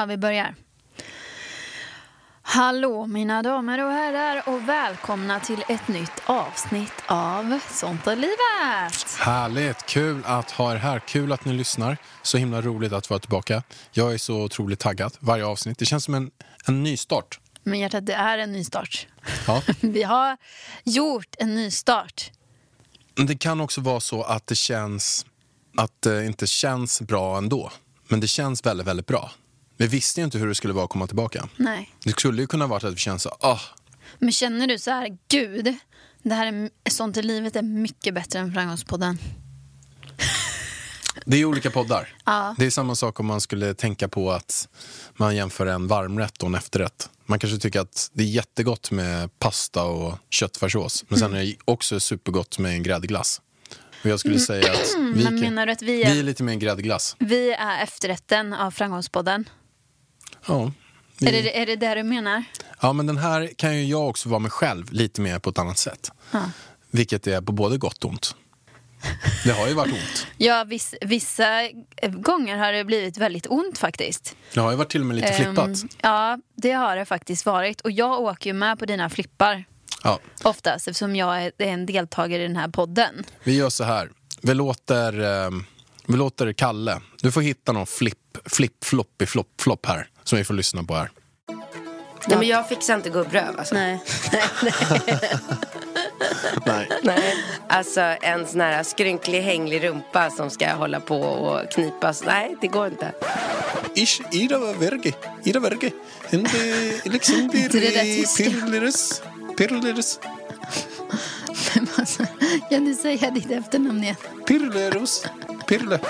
Ja, vi börjar. Hallå mina damer och herrar och välkomna till ett nytt avsnitt av Sånt är livet. Härligt, kul att ha er här. Kul att ni lyssnar. Så himla roligt att vara tillbaka. Jag är så otroligt taggad varje avsnitt. Det känns som en, en ny start. Men hjärtat, det är en ny start. Ja. Vi har gjort en ny start. Men det kan också vara så att det känns att det inte känns bra ändå. Men det känns väldigt, väldigt bra. Vi visste ju inte hur det skulle vara att komma tillbaka. Nej. Det skulle ju kunna vara att vi känner så, ah, Men känner du så här, gud, det här är, Sånt är livet är mycket bättre än Framgångspodden. Det är olika poddar. Ja. Det är samma sak om man skulle tänka på att man jämför en varmrätt och en efterrätt. Man kanske tycker att det är jättegott med pasta och köttfärssås. Men sen är det också supergott med en gräddglass. Och jag skulle säga att vi, Men menar du att vi vi är, är lite mer en gräddglass. vi är efterrätten av Framgångspodden? Ja. Är Vi, det, är det det du menar? ja, men den här kan ju jag också vara mig själv lite mer på ett annat sätt. Ja. Vilket är på både gott och ont. Det har ju varit ont. Ja, viss, vissa gånger har det blivit väldigt ont faktiskt. Det har ju varit till och med lite flippat. Ehm, ja, det har det faktiskt varit. Och jag åker ju med på dina flippar Ja. oftast eftersom jag är är en deltagare i den här podden. Vi gör så här. Vi låter, eh, vi låter Kalle. Du får hitta någon flipp, flipp, floppy, flopp, flopp här. Som vi får lyssna på här. Nej men jag fixar inte gubbröv alltså. Nej. Nej. Nej. Alltså en sån här skrynklig hänglig rumpa som ska hålla på och knipas. Nej, det går inte. Ish, ida verge, ida verge. Inte liksom pirleres, Men alltså, kan du säga ditt efternamn igen? pirleros, pirle.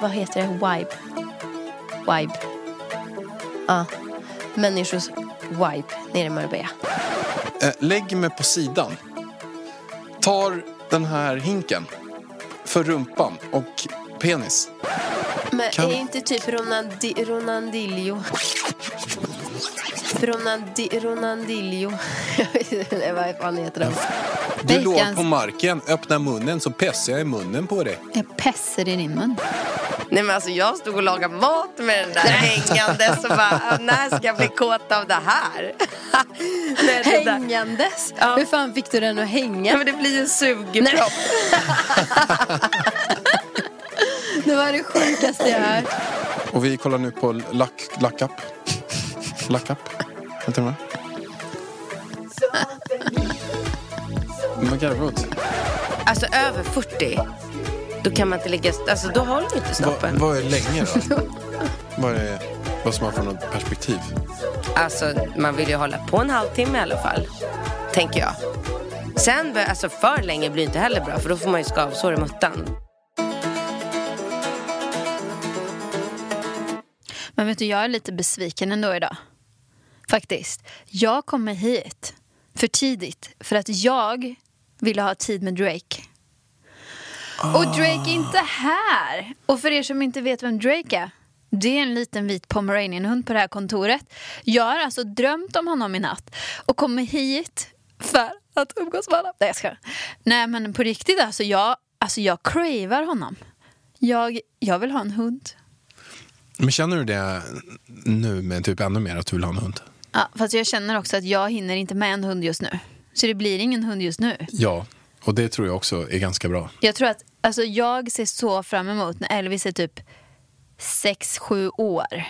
Vad heter det? Vibe. Vibe. Ja. Människors vibe nere i Marbella. Eh, lägg mig på sidan. Tar den här hinken för rumpan och penis. Men Kan- är inte typ Ronaldi, Ronaldillo... Ronaldi, Ronaldillo... Jag vet inte vad fan heter den. Du låg på marken, öppna munnen så pessar jag i munnen på dig. Jag pässer i din mun. Nej men alltså jag stod och lagade mat med den där hängande så bara, "Ah, när ska jag bli kåt av det här? Nej, det. Hängandes? Ja. Hur fan fick du den att hänga? Ja, men det blir ju en sugpropp. Det var det sjukaste jag hört. Och vi kollar nu på lack, lackup. Lackup. Vänta med. Vad garvar du åt? Alltså över 40, då kan man inte ligga, alltså då håller inte Vad, snoppen. vad är länge då? vad är vad som har för något perspektiv? Alltså man vill ju hålla på en halvtimme i alla fall, tänker jag. Sen, alltså för länge blir inte heller bra för då får man ju skavsår i muttan. Men vet du, jag är lite besviken ändå idag. Faktiskt. Jag kommer hit för tidigt för att jag ville ha tid med Drake. Och Drake är inte här. Och för er som inte vet vem Drake är. Det är en liten vit pomeranianhund på det här kontoret. Jag har alltså drömt om honom i natt och kommer hit för att umgås med honom. Nej, jag ska. Nej, men på riktigt alltså. Jag, alltså jag cravar honom. Jag, jag vill ha en hund. Men känner du det nu med typ ännu mer att du vill ha en hund? Ja, fast jag känner också att jag hinner inte med en hund just nu. Så det blir ingen hund just nu. Ja, och det tror jag också är ganska bra. Jag tror att, alltså jag ser så fram emot när Elvis är typ 6-7 år.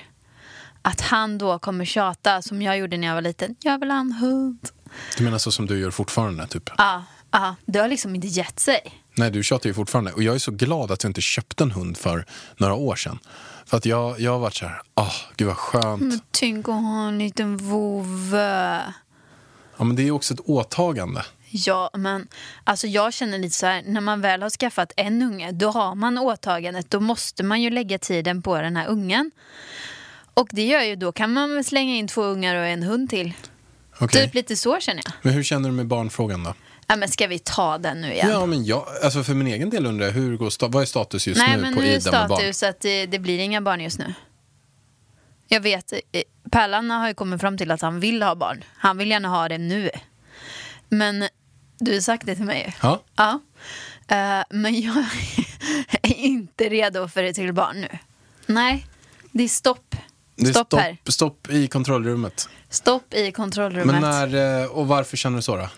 att han då kommer tjata som jag gjorde när jag var liten. Jag vill ha en hund. Du menar så som du gör fortfarande? Typ? Ja, ja, det har liksom inte gett sig. Nej, du tjatar ju fortfarande. Och jag är så glad att jag inte köpte en hund för några år sedan. För att jag, jag har varit så här, ah, gud vad skönt. Men tänk att ha en liten vovve. Ja, men det är ju också ett åtagande. Ja, men alltså jag känner lite så här, när man väl har skaffat en unge, då har man åtagandet. Då måste man ju lägga tiden på den här ungen. Och det gör ju, då kan man väl slänga in två ungar och en hund till. Okej. Typ lite så känner jag. Men hur känner du med barnfrågan då? Ja, men ska vi ta den nu igen? Ja, men jag, alltså för min egen del undrar jag, hur går vad är status just Nej, nu men på nu är Ida med barn? status att det, det blir inga barn just nu. Jag vet, eh, Pärlan har ju kommit fram till att han vill ha barn. Han vill gärna ha det nu. Men du har sagt det till mig. Ja. Ja. Eh, men jag är inte redo för ett till barn nu. Nej, det är stopp. Det är stopp, stopp, här. stopp i kontrollrummet. Stopp i kontrollrummet. Men när, eh, och varför känner du så då?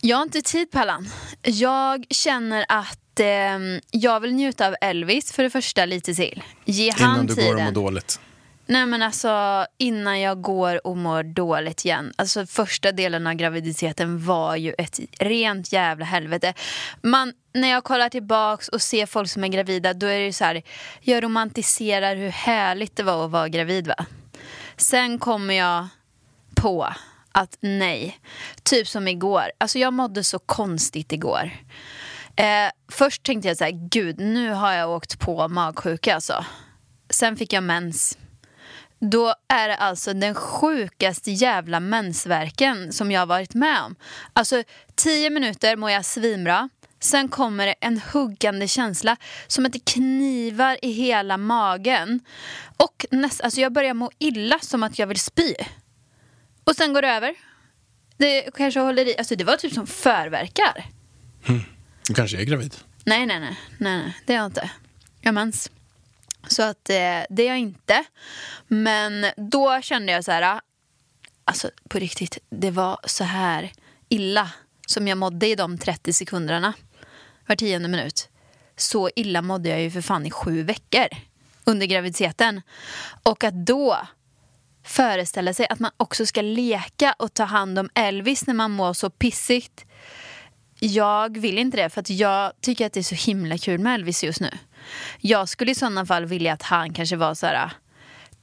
Jag har inte tid Pallan. Jag känner att eh, jag vill njuta av Elvis för det första lite till. Ge han Innan du tiden. går och mår dåligt. Nej men alltså innan jag går och mår dåligt igen. Alltså första delen av graviditeten var ju ett rent jävla helvete. Man, när jag kollar tillbaks och ser folk som är gravida då är det ju så här. Jag romantiserar hur härligt det var att vara gravid va. Sen kommer jag på att nej. Typ som igår. Alltså jag mådde så konstigt igår. Eh, först tänkte jag så här, gud nu har jag åkt på magsjuka alltså. Sen fick jag mens. Då är det alltså den sjukaste jävla mensvärken som jag har varit med om. Alltså tio minuter mår jag svinbra. Sen kommer det en huggande känsla som att det knivar i hela magen. Och näst, alltså jag börjar må illa som att jag vill spy. Och sen går det över. Det kanske håller i. Alltså det var typ som förverkar. Du kanske är gravid. Nej, nej, nej, nej, nej. det är jag inte. Jag har mens. Så att eh, det är jag inte. Men då kände jag så här, alltså på riktigt, det var så här illa som jag mådde i de 30 sekunderna var tionde minut. Så illa mådde jag ju för fan i sju veckor under graviditeten. Och att då föreställa sig att man också ska leka och ta hand om Elvis när man mår så pissigt. Jag vill inte det för att jag tycker att det är så himla kul med Elvis just nu. Jag skulle i sådana fall vilja att han kanske var så här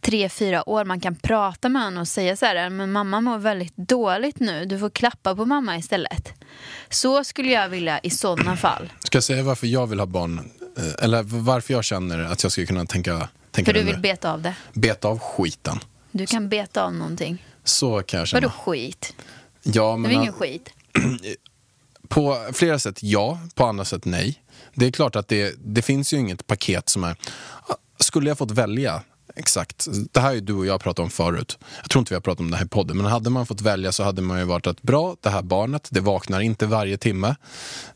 tre, fyra år. Man kan prata med honom och säga så här, men mamma mår väldigt dåligt nu. Du får klappa på mamma istället. Så skulle jag vilja i sådana fall. Ska jag säga varför jag vill ha barn? Eh, Eller varför jag känner att jag skulle kunna tänka, tänka För du det vill nu? beta av det. Beta av skiten. Du kan beta av någonting. Så kan jag känna. Vadå skit? Ja, Det men är ingen skit. På flera sätt ja, på andra sätt nej. Det är klart att det, det finns ju inget paket som är... Skulle jag fått välja, exakt. Det här är du och jag pratat om förut. Jag tror inte vi har pratat om det här i podden, men hade man fått välja så hade man ju varit att bra, det här barnet, det vaknar inte varje timme.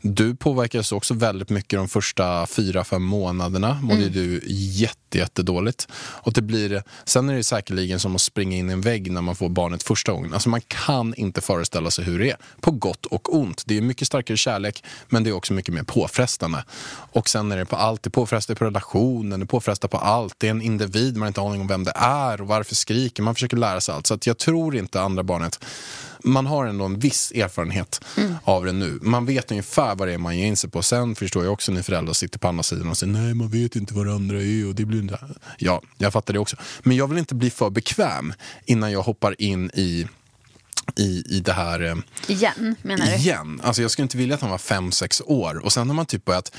Du påverkades också väldigt mycket de första fyra, fem månaderna. Mådde Mm. du jätte, jättedåligt. Och det blir, sen är det säkerligen som att springa in i en vägg när man får barnet första gången. Alltså man kan inte föreställa sig hur det är. På gott och ont. Det är mycket starkare kärlek, men det är också mycket mer påfrestande. Och sen är det på allt. Det påfrestar på relationen, det påfrestar på allt. Det är en individ, man har inte aning om vem det är och varför skriker. Man försöker lära sig allt. Så att jag tror inte andra barnet man har ändå en viss erfarenhet av det nu. Man vet ungefär vad det är man ger in sig på. Sen förstår jag också när föräldrar sitter på andra sidan och säger nej, man vet inte vad det andra är och det blir inte... Ja, jag fattar det också. Men jag vill inte bli för bekväm innan jag hoppar in i i, i det här eh, Igen, menar du? igen. Alltså jag skulle inte vilja att han var fem sex år och sen har man typ börjat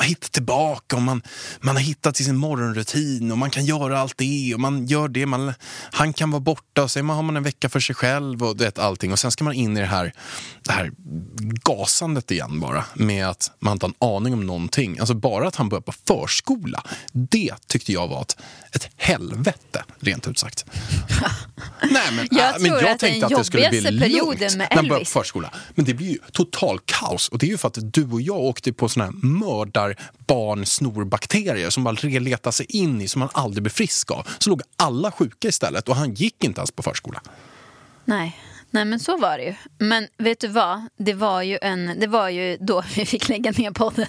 hitta tillbaka och man, man har hittat till sin morgonrutin och man kan göra allt det och man gör det. Man, han kan vara borta och sen har man en vecka för sig själv och du vet allting och sen ska man in i det här, det här gasandet igen bara med att man inte har en aning om någonting. Alltså bara att han börjar på förskola, det tyckte jag var ett, ett helvete rent ut sagt. Nej, men, Jag äh, men jag att tänkte att det skulle bli lugnt när han började på förskola. Men det blir ju total kaos. Och det är ju för att du och jag åkte på såna här mördarbarn snorbakterier som bara letar sig in i som man aldrig blir frisk av. Så låg alla sjuka istället och han gick inte ens på förskola. Nej, Nej men så var det ju. Men vet du vad? Det var ju, en, det var ju då vi fick lägga ner podden.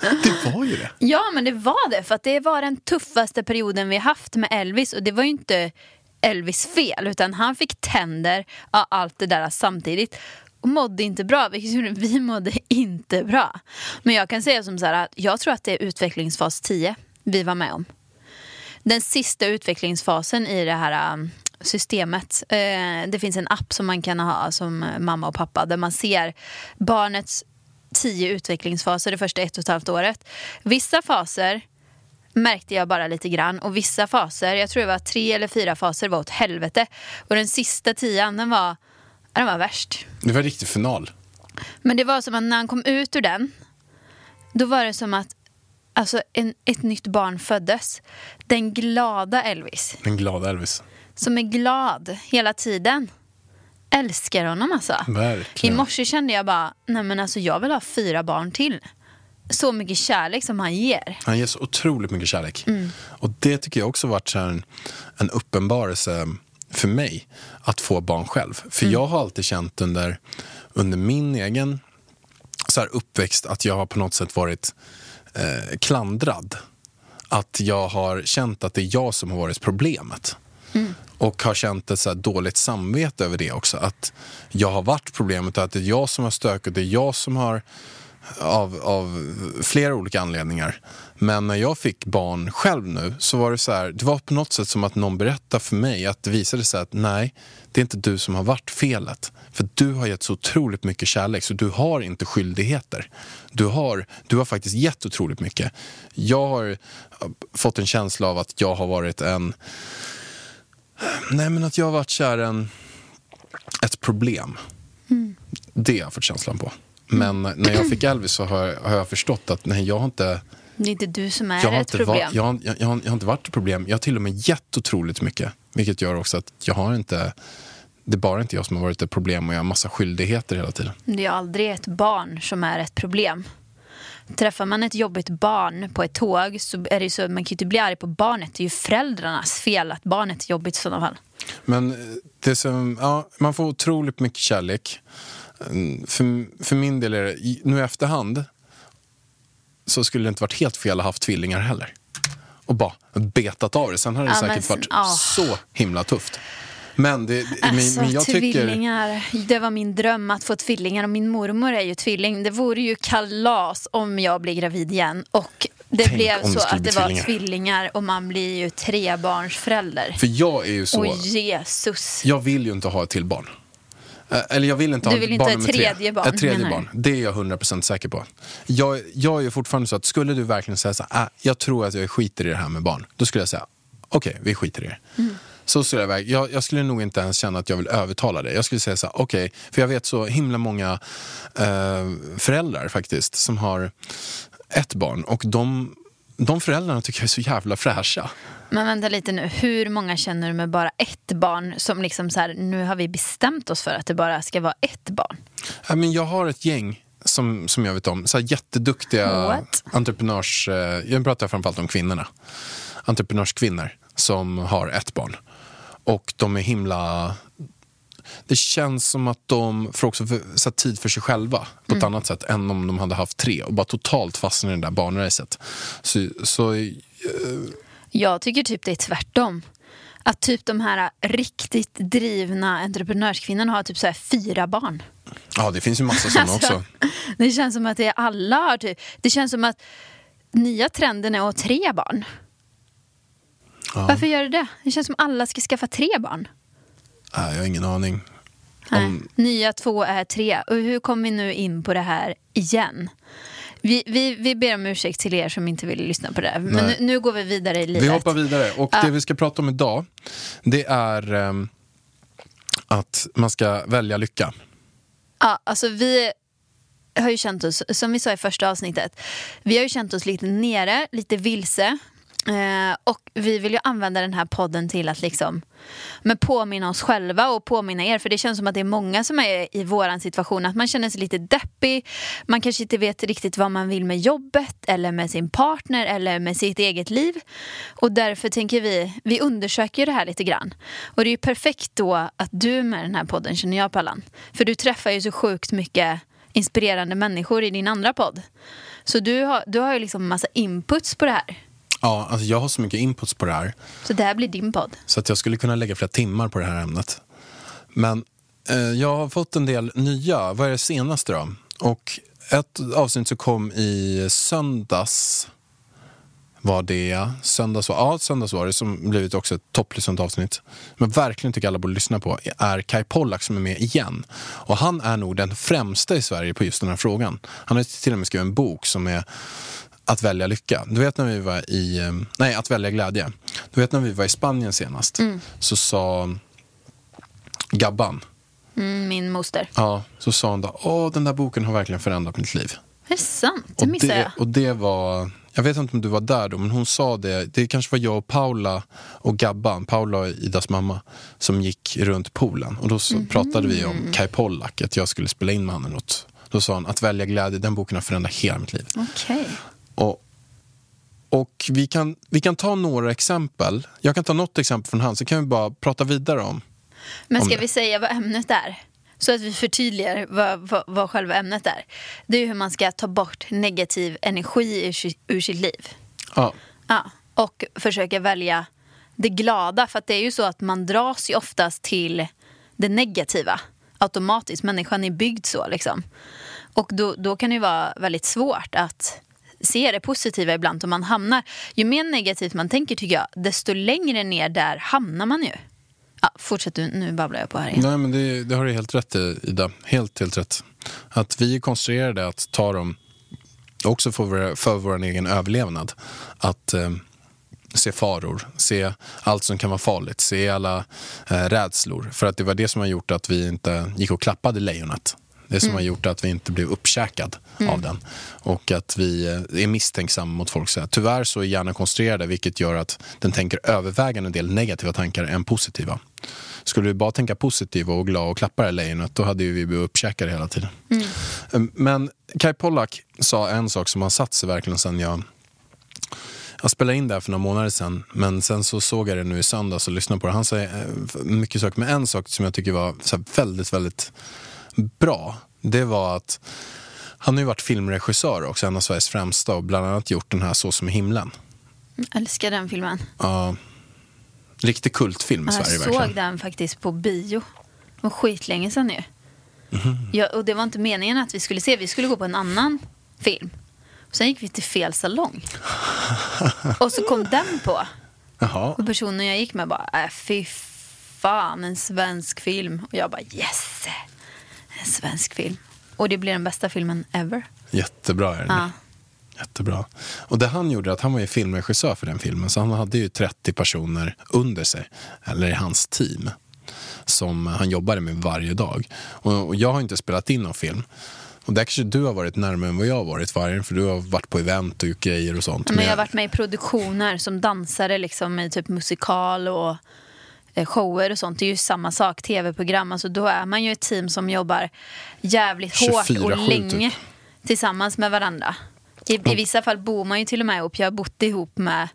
Det var ju det. Ja men det var det. För att det var den tuffaste perioden vi haft med Elvis. Och det var ju inte Elvis fel. Utan han fick tänder, ja, allt det där samtidigt. Och mådde inte bra. Vilket gjorde vi mådde inte bra. Men jag kan säga som så här att jag tror att det är utvecklingsfas 10 vi var med om. Den sista utvecklingsfasen i det här um, systemet. Eh, det finns en app som man kan ha som mamma och pappa där man ser barnets tio utvecklingsfaser det första ett och ett halvt året. Vissa faser märkte jag bara lite grann och vissa faser, jag tror det var tre eller fyra faser var åt helvete. Och den sista tian den var, ja, den var värst. Det var riktig final. Men det var som att när han kom ut ur den, då var det som att alltså, en, ett nytt barn föddes. Den glada Elvis, Den glada Elvis. som är glad hela tiden. Älskar honom alltså. I Verkligen. morse kände jag bara, nej men alltså jag vill ha fyra barn till. Så mycket kärlek som han ger. Han ger så otroligt mycket kärlek. Och det tycker jag också varit en, en uppenbarelse för mig att få barn själv. För jag har alltid känt under, under min egen så här uppväxt att jag har på något sätt varit eh, klandrad. Att jag har känt att det är jag som har varit problemet. Och har känt ett så dåligt samvete över det också. Att jag har varit problemet och att det är jag som har stökat. Det är jag som har av, av flera olika anledningar. Men när jag fick barn själv nu så var det så här, det var på något sätt som att någon berättade för mig att det visade sig att nej, det är inte du som har varit felet. För du har gett så otroligt mycket kärlek så du har inte skyldigheter. Du har, du har faktiskt gett otroligt mycket. Jag har fått en känsla av att jag har varit en Nej, men att jag har varit kär en, ett problem. Det har jag fått känslan på. Men när jag fick Elvis så har, jag- har jag förstått att nej, jag har inte, Det är inte du som är jag har ett problem. jag, har, jag, jag, har, jag har inte varit ett problem. Jag har till och med gett otroligt mycket. Vilket gör också att jag har inte, det är bara inte jag som har varit ett problem och jag har massa skyldigheter hela tiden. Det är aldrig ett barn som är ett problem. Träffar man ett jobbigt barn på ett tåg så är det ju så, man kan ju inte bli arg på barnet. Det är ju föräldrarnas fel att barnet är jobbigt i sådana fall. Men eh, det som, ja, man får otroligt mycket kärlek. Mm, För, för min del är det, nu i efterhand så skulle det inte varit helt fel att ha haft tvillingar heller. Och bara betat av det. Sen hade det Ja, men säkert sen- varit ja. så himla tufft. Men, det, men, Alltså men jag tycker... tvillingar, det var min dröm att få tvillingar och min mormor är ju tvilling. Det vore ju kalas om jag blir gravid igen. Och det Tänk blev det så att det var tvillingar. tvillingar och man blir ju trebarnsförälder. För jag är ju så... Och Jesus. Jag vill ju inte ha ett till barn. Eh, Eller jag vill inte Du ha vill barn inte ha ett nummer tre. tredje barn, Ett tredje barn. Det är jag 100% säker på. Jag, jag är ju fortfarande så att skulle du verkligen säga så här, äh, jag tror att jag skiter i det här med barn. Då skulle jag säga, okej, vi skiter i det. Mm. Så skulle jag, jag, jag skulle nog inte ens känna att jag vill övertala dig. Jag skulle säga så här, okej, för jag vet så himla många eh, föräldrar faktiskt som har ett barn och de, de föräldrarna tycker jag är så jävla fräscha. Men vänta lite nu, hur många känner du med bara ett barn som liksom så här, nu har vi bestämt oss för att det bara ska vara ett barn? Ja, men jag har ett gäng som, som jag vet om. Så här jätteduktiga What? entreprenörs... eh, Jag pratar framförallt om kvinnorna. Entreprenörskvinnor som har ett barn. Och de är himla... Det känns som att de får också här, tid för sig själva på ett annat sätt än om de hade haft tre och bara totalt fastnar i det där barnracet. Så, så Jag tycker typ det är tvärtom. Att typ de här riktigt drivna entreprenörskvinnorna har typ så här fyra barn. ja, det finns ju massa sådana Alltså, också. Det känns som att det är alla har typ, det känns som att nya trenden är att ha tre barn. Varför gör det det? Det känns som att alla ska skaffa tre barn. Nej, jag har ingen aning. Nej. Nya två är tre. Och hur kom vi nu in på det här igen? Vi, vi, vi ber om ursäkt till er som inte vill lyssna på det. här. Men nu, nu går vi vidare i livet. Vi hoppar vidare. Och det vi ska prata om idag, det är ehm, att man ska välja lycka. Ja, alltså vi har ju känt oss, som vi sa i första avsnittet, vi har ju känt oss lite nere, lite vilse. Eh, och vi vill ju använda den här podden till att liksom men påminna oss själva och påminna er. För det känns som att det är många som är i våran situation. Att man känner sig lite deppig. Man kanske inte vet riktigt vad man vill med jobbet eller med sin partner eller med sitt eget liv. Och därför tänker vi, vi undersöker ju det här lite grann. Och det är ju perfekt då att du med den här podden känner jag Pallan. För du träffar ju så sjukt mycket inspirerande människor i din andra podd. Så du har, du har ju liksom massa inputs på det här. Ja, alltså jag har så mycket inputs på det här. Så det här blir din podd. Så att jag skulle kunna lägga flera timmar på det här ämnet. Men eh, jag har fått en del nya. Vad är det senaste då? Och ett avsnitt som kom i söndags var det. Söndags var, ja, söndags var det som blivit också ett topplyssnat avsnitt. Men verkligen tycker alla borde lyssna på är Kai Pollak som är med igen. Och han är nog den främsta i Sverige på just den här frågan. Han har till och med skrivit en bok som är att välja lycka. Du vet när vi var i, eh, nej att välja glädje. Du vet när vi var i Spanien senast så sa Gabban, Mm, min moster. ja, så sa hon då, åh den där boken har verkligen förändrat mitt liv. Är det sant? Det Och missade det, jag. och det var, jag vet inte om du var där då, men hon sa det, det kanske var jag och Paula och Gabban, Paula och Idas mamma, som gick runt poolen. Och då så Mhm. pratade vi om Kai Pollak, att jag skulle spela in med honom något. Då sa hon, att välja glädje, den boken har förändrat hela mitt liv. Okej. Och, och vi, kan, vi kan ta några exempel. Jag kan ta något exempel från han, så kan vi bara prata vidare om. Men Om ska det. vi säga vad ämnet är? Så att vi förtydligar vad, vad, vad själva ämnet är. Det är hur man ska ta bort negativ energi ur, ur sitt liv. Ja, Ja, och försöka välja det glada. För att det är ju så att man dras ju oftast till det negativa automatiskt. Människan är byggd så liksom. Och då, då kan det ju vara väldigt svårt att se det positiva ibland. och man hamnar, ju mer negativt man tänker tycker jag, desto längre ner där hamnar man ju. Ja, fortsätt du, nu babblar jag på här igen. nej men det, det har du helt rätt i Ida. Helt, helt rätt. Att vi är konstruerade att ta dem, också för vår, för vår egen överlevnad, att eh, se faror, se allt som kan vara farligt, se alla eh, rädslor. För att det var det som har gjort att vi inte gick och klappade lejonet. Det som har gjort att vi inte blev uppkäkad av den. Och att vi eh, är misstänksamma mot folk. Så här. Tyvärr så är hjärnan konstruerad vilket gör att den tänker övervägande en del negativa tankar än positiva. Skulle vi bara tänka positiva och glada och klappa det lejonet då hade vi blivit uppkäkade hela tiden. Mm. Men Kai Pollak sa en sak som har satt sig verkligen sen jag jag spelade in det här för några månader sedan, men sen så såg jag det nu i söndags och lyssnade på det. Han sa eh, mycket saker, men en sak som jag tycker var väldigt, väldigt bra, det var att han har ju varit filmregissör också, en av Sveriges främsta och bland annat gjort den här Så som i himlen. Jag älskar den filmen. Ja, riktig kultfilm i jag Sverige såg verkligen. den faktiskt på bio. Det var skitlänge sedan nu. Mhm. Ja, och det var inte meningen att vi skulle se. Vi skulle gå på en annan film. Och sen gick vi till fel salong. och så kom den på. Jaha, Och personen jag gick med bara, äh, fy fan, en svensk film. Och jag bara, yes! En svensk film. Och det blir den bästa filmen ever. jättebra är den. Ja. Jättebra. Och det han gjorde, att han var ju filmregissör för den filmen, så han hade ju 30 personer under sig, eller i hans team, som han jobbade med varje dag. Och, och jag har inte spelat in någon film. Och där kanske du har varit närmare än vad jag har varit, Vargen, för du har varit på event och gjort grejer och sånt. Men jag har varit med i produktioner som dansare liksom, i typ musikal och shower och sånt. Det är ju samma sak, tv-program. Alltså, då är man ju ett team som jobbar jävligt hårt och 24/7 länge typ. tillsammans med varandra. I, I vissa fall bor man ju till och med ihop. Jag har bott ihop med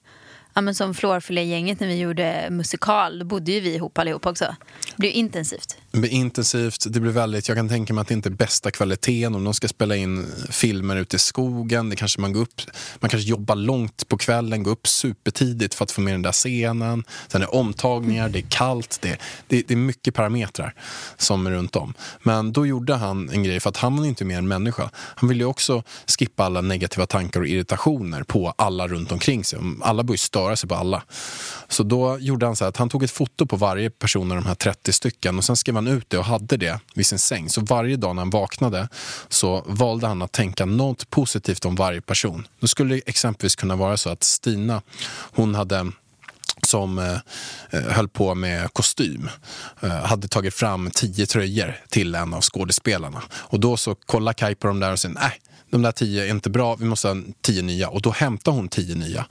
Ja, men som Florfilé-gänget när vi gjorde musikal, då bodde ju vi ihop allihop också. Det blev ju intensivt. Det blir intensivt, det blir väldigt, jag kan tänka mig att det inte är bästa kvaliteten om de ska spela in filmer ute i skogen. Det kanske man går upp, man kanske jobbar långt på kvällen, går upp supertidigt för att få med den där scenen. Sen är det omtagningar, det är kallt, det, det, det är mycket parametrar som är runt om. Men då gjorde han en grej, för att han var inte mer en människa. Han ville ju också skippa alla negativa tankar och irritationer på alla runt omkring sig. Alla började störa sig på alla. Så då gjorde han så här att han tog ett foto på varje person av de här 30 stycken och sen skrev han ut det och hade det vid sin säng. Så varje dag när han vaknade så valde han att tänka något positivt om varje person. Då skulle det exempelvis kunna vara så att Stina, hon hade som eh, höll på med kostym eh, hade tagit fram tio tröjor till en av skådespelarna. Och då så kollar Kaj på de där och säger äh, nej, de där tio är inte bra, vi måste ha tio nya. Och då hämtar hon tio nya.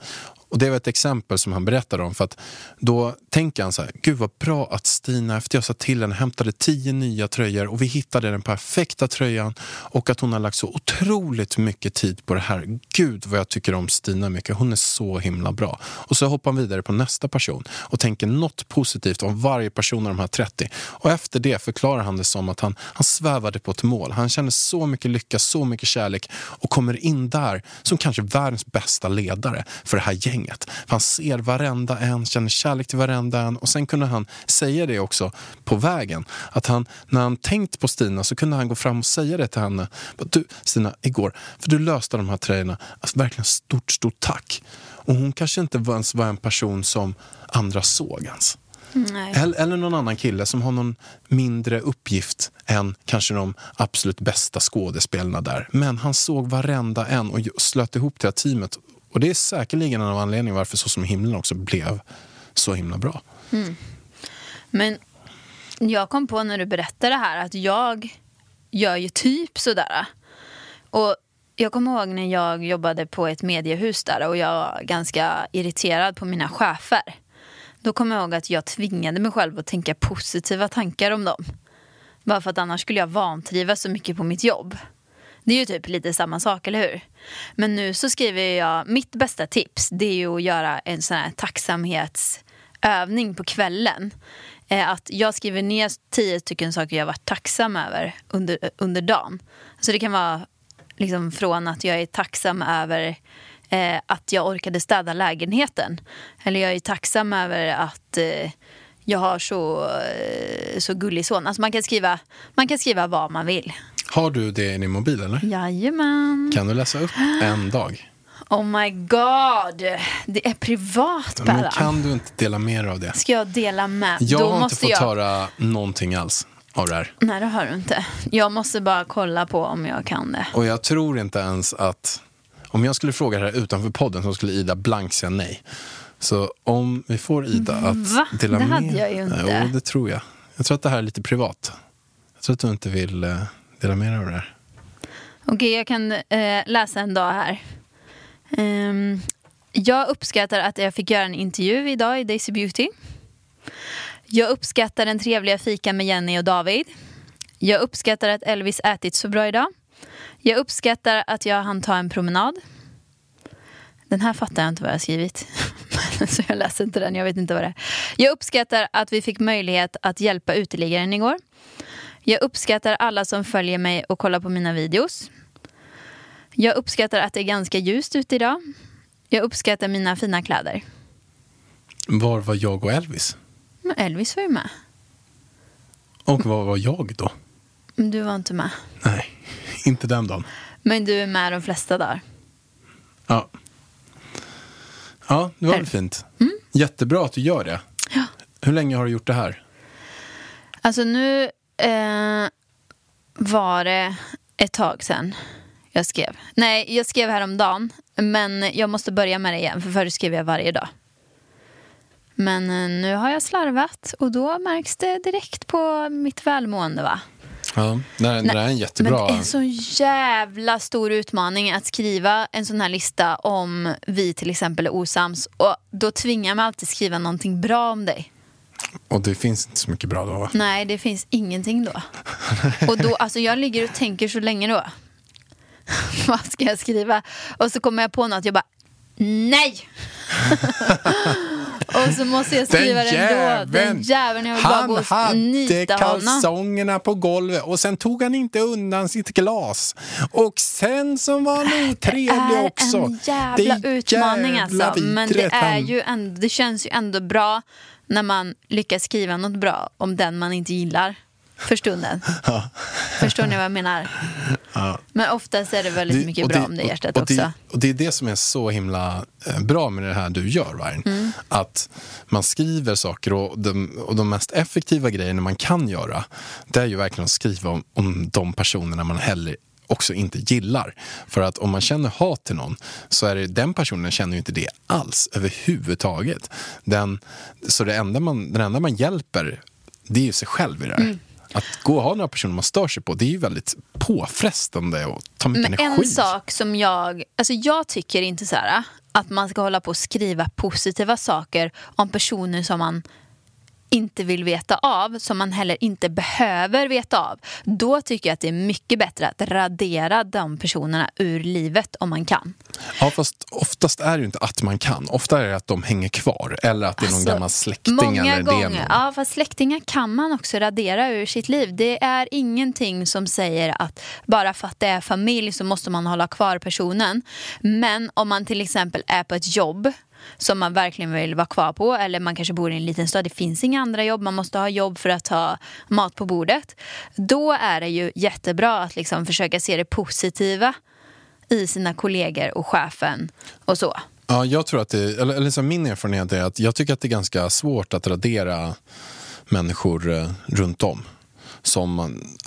Och det var ett exempel som han berättade om. För att då tänker han så här, gud vad bra att Stina efter jag sa till henne hämtade tio nya tröjor och vi hittade den perfekta tröjan och att hon har lagt så otroligt mycket tid på det här. Gud vad jag tycker om Stina mycket, hon är så himla bra. Och så hoppar han vidare på nästa person och tänker något positivt om varje person av de här 30. Och efter det förklarar han det som att han, han svävade på ett mål. Han känner så mycket lycka, så mycket kärlek och kommer in där som kanske världens bästa ledare för det här gänget. För han ser varenda en, känner kärlek till varenda en och sen kunde han säga det också på vägen. Att han, när han tänkt på Stina så kunde han gå fram och säga det till henne. Du Stina, igår, för du löste de här tröjorna. Alltså, verkligen stort, stort tack. Och hon kanske inte ens var en person som andra såg ens. Eller, eller någon annan kille som har någon mindre uppgift än kanske de absolut bästa skådespelarna där. Men han såg varenda en och slöt ihop det här teamet. Och det är säkerligen en av anledningarna varför Så som i himlen också blev så himla bra. Mm. Men jag kom på när du berättade det här att jag gör ju typ sådär. Och jag kommer ihåg när jag jobbade på ett mediehus där och jag var ganska irriterad på mina chefer. Då kommer jag ihåg att jag tvingade mig själv att tänka positiva tankar om dem. Bara för att annars skulle jag vantrivas så mycket på mitt jobb. Det är ju typ lite samma sak, eller hur? Men nu så skriver jag, mitt bästa tips det är ju att göra en sån här tacksamhetsövning på kvällen. Eh, att jag skriver ner tio stycken saker jag varit tacksam över under, under dagen. Så det kan vara liksom från att jag är tacksam över eh, att jag orkade städa lägenheten. Eller jag är tacksam över att eh, jag har så, eh, så gullig son. Alltså man kan, skriva, man kan skriva vad man vill. Har du det i din mobil eller? Jajamän. Kan du läsa upp en dag? Oh my god. Det är privat, Men Bellan. kan du inte dela mer av det? Ska jag dela med? Jag Då har inte fått jag... höra någonting alls av det här. Nej, det har du inte. Jag måste bara kolla på om jag kan det. Och jag tror inte ens att... Om jag skulle fråga det här utanför podden så skulle Ida blankt säga nej. Så om vi får Ida att Va? dela Det med... hade jag ju inte. Jo, det tror jag. Jag tror att det här är lite privat. Jag tror att du inte vill eh, dela med dig av det här. Okej, jag kan eh, läsa en dag här. Ehm, jag uppskattar att jag fick göra en intervju idag i Daisy Beauty. Jag uppskattar den trevliga fika med Jenny och David. Jag uppskattar att Elvis ätit så bra idag. Jag uppskattar att jag hann ta en promenad. Den här fattar jag inte vad jag har skrivit. så jag läser inte den, jag vet inte vad det är. Jag uppskattar att vi fick möjlighet att hjälpa uteliggaren igår. Jag uppskattar alla som följer mig och kollar på mina videos. Jag uppskattar att det är ganska ljust ute idag. Jag uppskattar mina fina kläder. Var var jag och Elvis? Men Elvis var ju med. Och var var jag då? Du var inte med. Nej, inte den dagen. Men du är med de flesta dagar. Ja. Ja, det var väl fint. Jättebra att du gör det. Mm. Ja. Hur länge har du gjort det här? Alltså nu eh, var det ett tag sedan jag skrev. Nej, jag skrev häromdagen. Men jag måste börja med det igen, för förr skrev jag varje dag. Men eh, nu har jag slarvat och då märks det direkt på mitt välmående va? Ja, det här, det är en jättebra... Men det är en så jävla stor utmaning att skriva en sån här lista om vi till exempel är osams. Och då tvingar mig alltid skriva någonting bra om dig. Och det finns inte så mycket bra då va? Nej, det finns ingenting då. Och då, alltså jag ligger och tänker så länge då. Vad ska jag skriva? Och så kommer jag på något, jag bara nej! och så måste jag skriva den, då. Den jäveln, jag vill bara gå och nita honom. kalsongerna på golvet och sen tog han inte undan sitt glas. Och sen så var han otrevlig är också. en jävla Det utmaning jävla alltså. Men det, är han- ju ändå, det känns ju ändå bra när man lyckas skriva något bra om den man inte gillar för stunden. Förstår ni vad jag menar? Men oftast är det väldigt Det- mycket och bra det- om det och- hjärtat och också. Det, och det är det som är så himla eh, bra med det här du gör, Vargen. Mm. Att man skriver saker och de, och de mest effektiva grejerna man kan göra, det är ju verkligen att skriva om, om de personerna man heller också inte gillar. För att om man känner hat till någon så är det den personen känner ju inte det alls överhuvudtaget. Den, så det enda man, den enda man hjälper, det är ju sig själv i det här. Mm. Att gå och ha några personer man stör sig på, det är ju väldigt påfrestande och tar mycket Men energi. en sak som jag, alltså jag tycker inte så här att man ska hålla på och skriva positiva saker om personer som man inte vill veta av, som man heller inte behöver veta av. Då tycker jag att det är mycket bättre att radera de personerna ur livet om man kan. Ja, fast oftast är det ju inte att man kan. Ofta är det att de hänger kvar. Eller att det är någon Alltså, gammal släkting. Många eller gånger. Ja, fast släktingar kan man också radera ur sitt liv. Det är ingenting som säger att bara för att det är familj så måste man hålla kvar personen. Men om man till exempel är på ett jobb som man verkligen vill vara kvar på eller man kanske bor i en liten stad, det finns inga andra jobb, man måste ha jobb för att ha mat på bordet. Då är det ju jättebra att liksom försöka se det positiva i sina kollegor och chefen och så. Ja, jag tror att det, eller, eller så min erfarenhet är att jag tycker att det är ganska svårt att radera människor eh, runt om. Som man,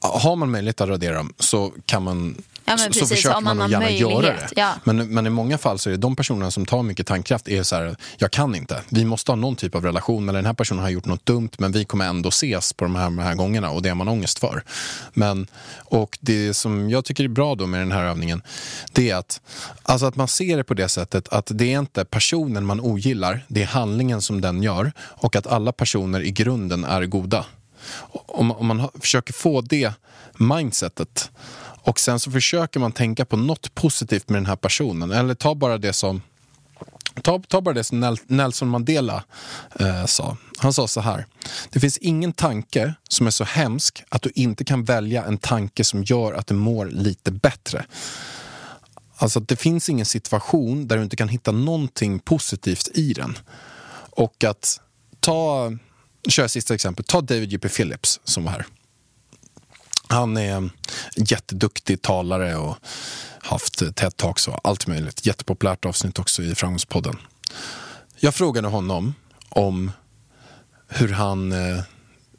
har man möjlighet att radera dem så kan man Ja, men så, precis, försöker man man gärna göra det. ja. Men, men i många fall så är det de personerna som tar mycket tankkraft är så här, jag kan inte. Vi måste ha någon typ av relation, eller den här personen har gjort något dumt, men vi kommer ändå ses på de här, de här gångerna och det har man ångest för. Men, och det som jag tycker är bra då med den här övningen, det är att, alltså att man ser det på det sättet att det är inte personen man ogillar, det är handlingen som den gör och att alla personer i grunden är goda. Om, om man försöker få det mindsetet och sen så försöker man tänka på något positivt med den här personen. Eller ta bara det som Ta, ta bara det som Nelson Mandela eh, sa. Han sa så här. Det finns ingen tanke som är så hemsk att du inte kan välja en tanke som gör att du mår lite bättre. Alltså det finns ingen situation där du inte kan hitta någonting positivt i den. Och att ta, kör sista exempel, ta David J.P. Phillips som var här. Han är en jätteduktig talare och haft TED-talks och allt möjligt. Jättepopulärt avsnitt också i Framgångspodden. Jag frågade honom om hur han eh,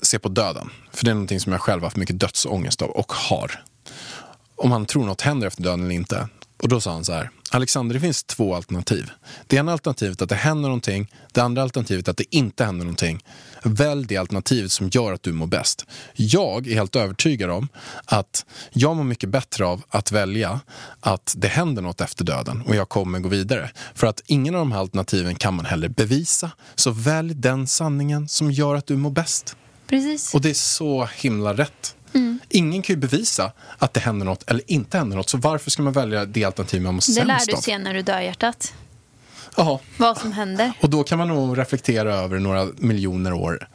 ser på döden. För det är någonting som jag själv har haft mycket dödsångest av och har. Om han tror något händer efter döden eller inte. Och då sa han så här. Alexander, det finns två alternativ. Det ena alternativet är att det händer någonting. Det andra alternativet är att det inte händer någonting. Välj det alternativet som gör att du mår bäst. Jag är helt övertygad om att jag mår mycket bättre av att välja att det händer något efter döden och jag kommer gå vidare. För att ingen av de här alternativen kan man heller bevisa. Så välj den sanningen som gör att du mår bäst. Precis. Och det är så himla rätt. Ingen kan ju bevisa att det händer något eller inte händer något. Så varför ska man välja det alternativ man mår Det lär sämst du av? se när du dör hjärtat. Jaha. Vad som händer. Och då kan man nog reflektera över några miljoner år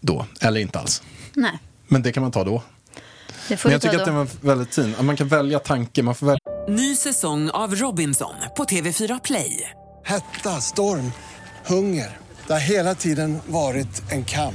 då. Eller inte alls. Nej, Men det kan man ta då. det får Men jag tycker att då. den var väldigt fin. Att Man kan välja tanke. Man får välja Ny säsong av Robinson på TV4 Play. Hetta, storm, hunger. Det har hela tiden varit en kamp.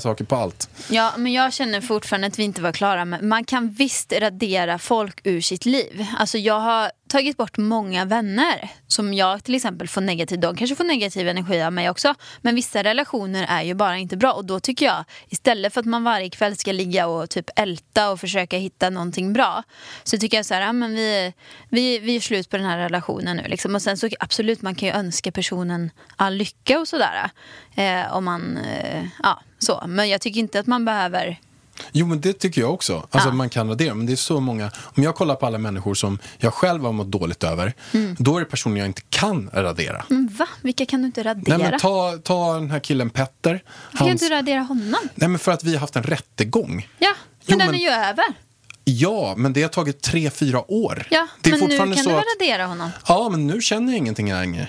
saker på allt. Ja, men jag känner fortfarande att vi inte var klara. med Man kan visst radera folk ur sitt liv. Alltså jag har tagit bort många vänner som jag till exempel får negativ, de kanske får negativ energi av mig också. Men vissa relationer är ju bara inte bra och då tycker jag istället för att man varje kväll ska ligga och typ älta och försöka hitta någonting bra så tycker jag så här, ja, men vi, vi, vi är slut på den här relationen nu liksom. Och sen så absolut man kan ju önska personen all lycka och sådär. Eh, om man, eh, ja så. Men jag tycker inte att man behöver Jo, men det tycker jag också. Alltså, Ja. Man kan radera, men det är så många... Om jag kollar på alla människor som jag själv har mått dåligt över, Mm. då är det personer jag inte kan radera. Men va? Vilka kan du inte radera? Nej, men ta, ta den här killen Petter. Varför kan Hans- du inte radera honom? Nej, men för att vi har haft en rättegång. Ja, men Jo, den men- är ju över. Ja, men det har tagit tre, fyra år. Ja, det är men nu kan så du väl radera honom? Ja, men nu känner jag ingenting längre.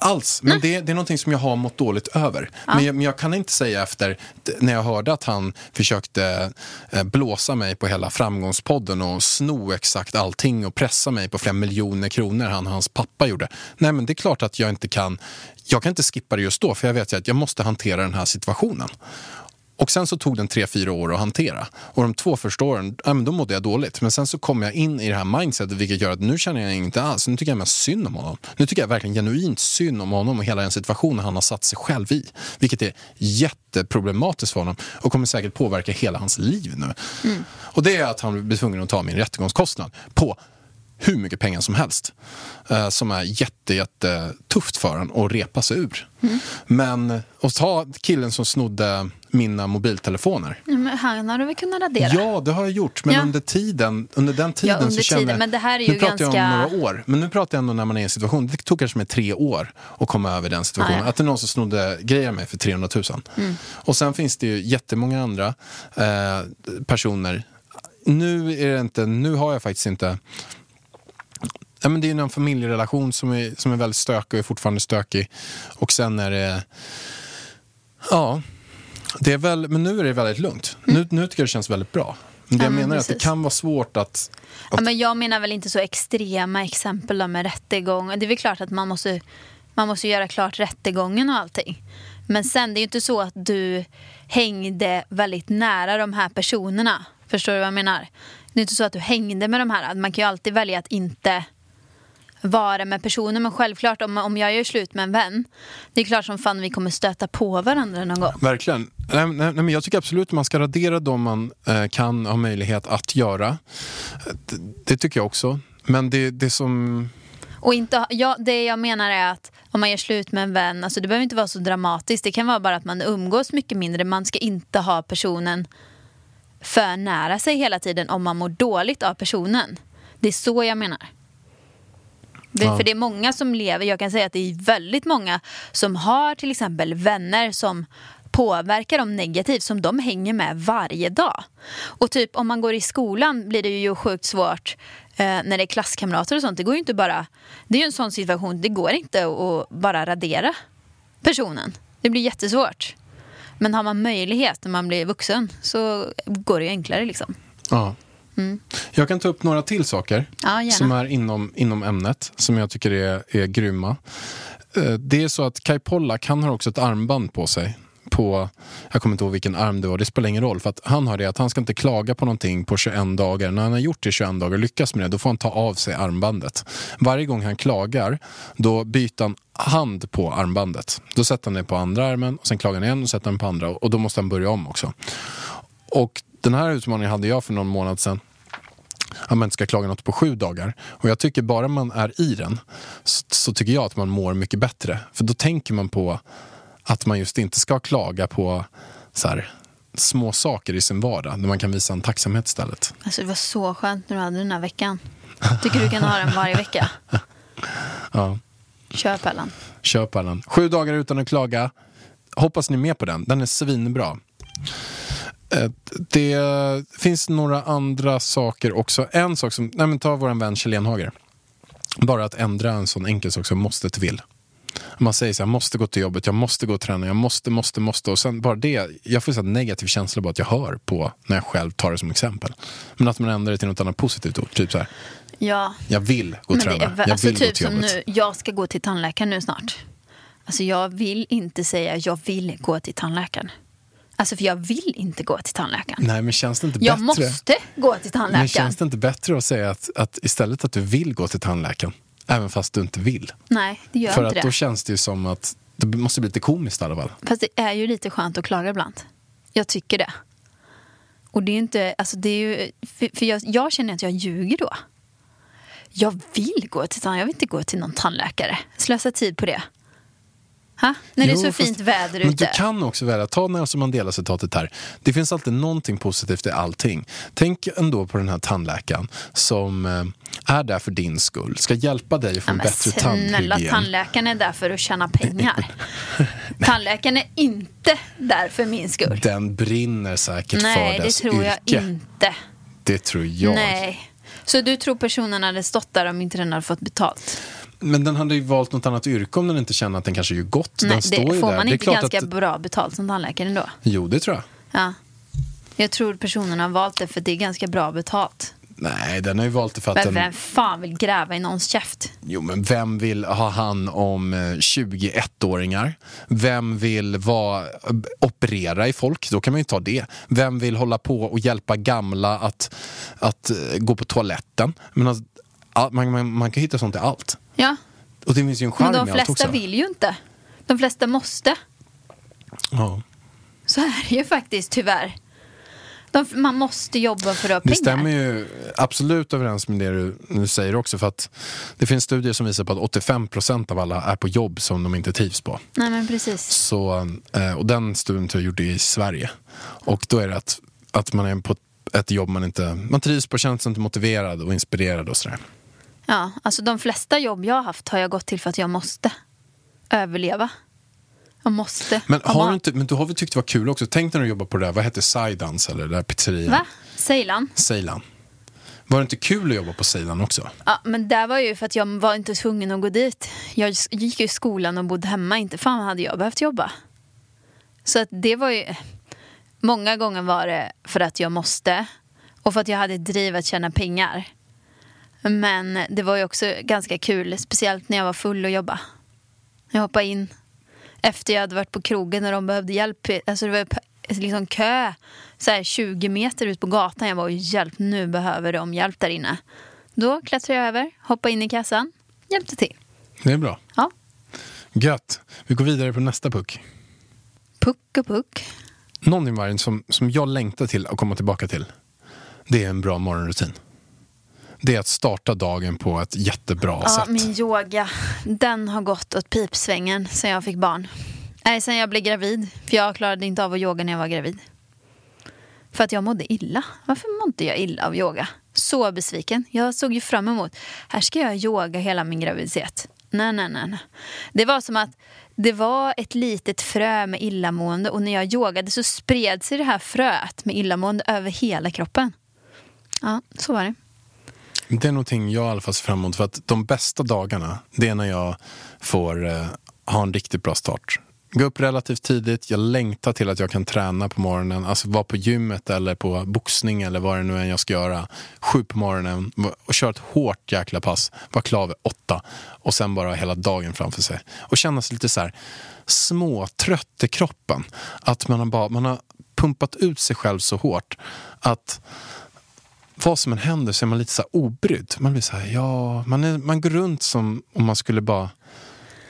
Alls. Men det, det är någonting som jag har mått dåligt över. Men, jag, men jag kan inte säga efter, när jag hörde att han försökte eh, blåsa mig på hela framgångspodden och sno exakt allting och pressa mig på flera miljoner kronor han och hans pappa gjorde. Nej, men det är klart att jag inte kan, jag kan inte skippa det just då för jag vet ju att jag måste hantera den här situationen. Och sen så tog den tre, fyra år att hantera. Och de två första åren, ja, men då mådde jag dåligt. Men sen så kom jag in i det här mindsetet vilket gör att nu känner jag inte alls. Nu tycker jag mest synd om honom. Nu tycker jag verkligen genuint synd om honom och hela den situationen han har satt sig själv i. Vilket är jätteproblematiskt för honom och kommer säkert påverka hela hans liv nu. Och det är att han blir tvungen att ta min rättegångskostnad på hur mycket pengar som helst. Eh, som är jätte, jätte tufft för en att repa sig ur. Mm. Men att ta killen som snodde mina mobiltelefoner. Ja, men han har du väl kunnat radera? Ja, det har jag gjort. Men Ja. under tiden, under den tiden under så kände tiden, jag... men det här är nu ju pratar jag ganska- om några år. Men nu pratar jag ändå när man är i en situation. Det tog kanske med tre år att komma över den situationen. Ah, ja. Att det är någon som snodde grejer mig för 300 000. Mm. Och sen finns det ju jättemånga andra eh, personer. Nu, är det inte, nu har jag faktiskt inte... Ja, men det är ju en familjerelation som är, som är väldigt stökig och är fortfarande stökig. Och sen är det... Ja, det är väl, men nu är det väldigt lugnt. Nu, nu tycker jag det känns väldigt bra. Men det Mm. Ja, jag men menar är att det precis. kan vara svårt att... Ja, men jag menar väl inte så extrema exempel då med rättegång. Det är väl klart att man måste, man måste göra klart rättegången och allting. Men sen, det är ju inte så att du hängde väldigt nära de här personerna. Förstår du vad jag menar? Det är inte så att du hängde med de här. Man kan ju alltid välja att inte vara med personer. Men självklart, om, om jag gör slut med en vän, det är klart som fan vi kommer stöta på varandra någon gång. Verkligen. Nej, nej, men jag tycker absolut att man ska radera de man eh, kan ha möjlighet att göra. Det, det tycker jag också. Men det, det som... Och inte, ja, det jag menar är att om man gör slut med en vän, alltså det behöver inte vara så dramatiskt. Det kan vara bara att man umgås mycket mindre. Man ska inte ha personen för nära sig hela tiden om man mår dåligt av personen. Det är så jag menar. Ja. För det är många som lever, jag kan säga att det är väldigt många som har till exempel vänner som påverkar dem negativt som de hänger med varje dag. Och typ om man går i skolan blir det ju sjukt svårt eh, när det är klasskamrater och sånt. Det går ju inte bara, det är ju en sån situation, det går inte att bara radera personen. Det blir jättesvårt. Men har man möjlighet när man blir vuxen så går det ju enklare liksom. Ja. Jag kan ta upp några till saker Ja, som är inom, inom ämnet, som jag tycker är, är grymma. Eh, Det är så att Kai Pollak, han har också ett armband på sig. På, jag kommer inte ihåg vilken arm det var, det spelar ingen roll. För att han har det att han ska inte klaga på någonting på 21 dagar. När han har gjort det i 21 dagar och lyckas med det, då får han ta av sig armbandet. Varje gång han klagar, då byter han hand på armbandet. Då sätter han det på andra armen, och sen klagar han igen och sätter han på andra. Och då måste han börja om också. Och den här utmaningen hade jag för någon månad sedan att man inte ska klaga något på sju dagar. Och jag tycker bara man är i den så, så tycker jag att man mår mycket bättre. För då tänker man på att man just inte ska klaga på så här, små saker i sin vardag. Där man kan visa en tacksamhet istället. Alltså det var så skönt när du hade den här veckan. Tycker du kan ha den varje vecka. Ja. Kör Pellan. Kör den. Sju dagar utan att klaga. Hoppas ni är med på den. Den är svinbra. Eh, Det finns några andra saker också. En sak som, nej men ta vår vän Kjell Enhager. Bara att ändra en sån enkel sak som måste till vill. Man säger så här, jag måste gå till jobbet, jag måste gå och träna, jag måste, måste, måste. Och sen bara det, jag får här negativ känsla bara att jag hör på när jag själv tar det som exempel. Men att man ändrar det till något annat positivt ord. Typ så här, Ja. jag vill gå och träna, är jag alltså vill gå typ till som jobbet. nu, jag ska gå till tandläkaren nu snart. Alltså jag vill inte säga jag vill gå till tandläkaren. Alltså för jag vill inte gå till tandläkaren. Nej, men känns det inte Jag bättre? måste gå till Men tandläkaren. känns det inte bättre att säga att, att istället att du vill gå till tandläkaren, även fast du inte vill? Nej, det gör För inte att det. då känns det ju som att det måste bli lite komiskt i alla fall. Fast det är ju lite skönt att klaga ibland. Jag tycker det. Och det är inte, alltså det är ju, för, för jag, jag känner att jag ljuger då. Jag vill gå till tandläkaren, jag vill inte gå till någon tandläkare. Slösa tid på det. Ha? När det är Jo, så fast- fint väder Men ute. du kan också välja, ta Nelson Mandela-citatet här. Det finns alltid någonting positivt i allting. Tänk ändå på den här tandläkaren som eh, är där för din skull, ska hjälpa dig att få Ja, en men bättre snälla, tandhygien. tandläkaren är där för att tjäna pengar. tandläkaren är inte där för min skull. Den brinner säkert Nej, för det dess tror jag yrke. inte. Det tror jag. Nej. Så du tror personen hade stått där om inte den hade fått betalt? Men den hade ju valt något annat yrke om den inte känner att den kanske gör gott. Nej, den står det ju får där. man inte ganska att... bra betalt som tandläkare ändå? Jo, det tror jag. Ja. Jag tror personen har valt det för det är ganska bra betalt. Nej, den har ju valt det för att Men den... vem fan vill gräva i någons käft? Jo, men vem vill ha hand om eh, 21-åringar? Vem vill vara, operera i folk? Då kan man ju ta det. Vem vill hålla på och hjälpa gamla att, att eh, gå på toaletten? Men alltså, all- man, man, man kan hitta sånt i allt. Ja, Och det finns ju en charm men de också. flesta vill ju inte. De flesta måste. Ja. Så är det ju faktiskt tyvärr. De, man måste jobba för att ha Det pengar. stämmer ju absolut överens med det du nu säger också. För att det finns studier som visar på att 85% av alla är på jobb som de inte trivs på. Nej men precis. Så, eh, och den studien tror jag gjorde i Sverige. Och då är det att, att man är på ett jobb man inte man trivs på, känns inte motiverad och inspirerad och sådär. Ja, alltså de flesta jobb jag har haft har jag gått till för att jag måste överleva. Jag måste Men, ha har du, inte, men du har väl tyckt det var kul också? Tänk när du jobbar på det där, vad hette Saidans eller det där pizzerian? Va? Ceylan? Ceylan. Var det inte kul att jobba på Ceylan också? Ja, men det var ju för att jag var inte tvungen att gå dit. Jag gick ju i skolan och bodde hemma. Inte fan hade jag behövt jobba. Så att det var ju... Många gånger var det för att jag måste. Och för att jag hade ett driv att tjäna pengar. Men det var ju också ganska kul. Speciellt när jag var full och jobba. Jag hoppade in efter jag hade varit på krogen och de behövde hjälp. Alltså det var liksom kö så här 20 meter ut på gatan. Jag var ju hjälp, nu behöver de hjälp där inne. Då klättrade jag över, hoppade in i kassan, hjälpte till. Det är bra. Ja. Gött. Vi går vidare på nästa puck. Puck och puck. Någonting Vargen, som, som jag längtar till att komma tillbaka till. Det är en bra morgonrutin. Det är att starta dagen på ett jättebra Ja, sätt. min yoga, den har gått åt pipsvängen sen jag fick barn. Nej, sen jag blev gravid. För jag klarade inte av att yoga när jag var gravid. För att jag mådde illa. Varför mådde jag illa av yoga? Så besviken. Jag såg ju fram emot, här ska jag yoga hela min graviditet. Nej, nej, nej. nej. Det var som att det var ett litet frö med illamående och när jag yogade så spred sig det här fröet med illamående över hela kroppen. Ja, så var det. Det är någonting jag i alla fall ser fram emot. För att de bästa dagarna, det är när jag får eh, ha en riktigt bra start. Gå upp relativt tidigt, jag längtar till att jag kan träna på morgonen. Alltså vara på gymmet eller på boxning eller vad det nu är jag ska göra. Sju på morgonen och köra ett hårt jäkla pass. Vara klar vid åtta. Och sen bara hela dagen framför sig. Och känna sig lite så här småtrött i kroppen. Att man har, bara, man har pumpat ut sig själv så hårt. Att vad som än händer så är man lite så obrydd. Man blir så här, ja, man, är, man går runt som om man skulle bara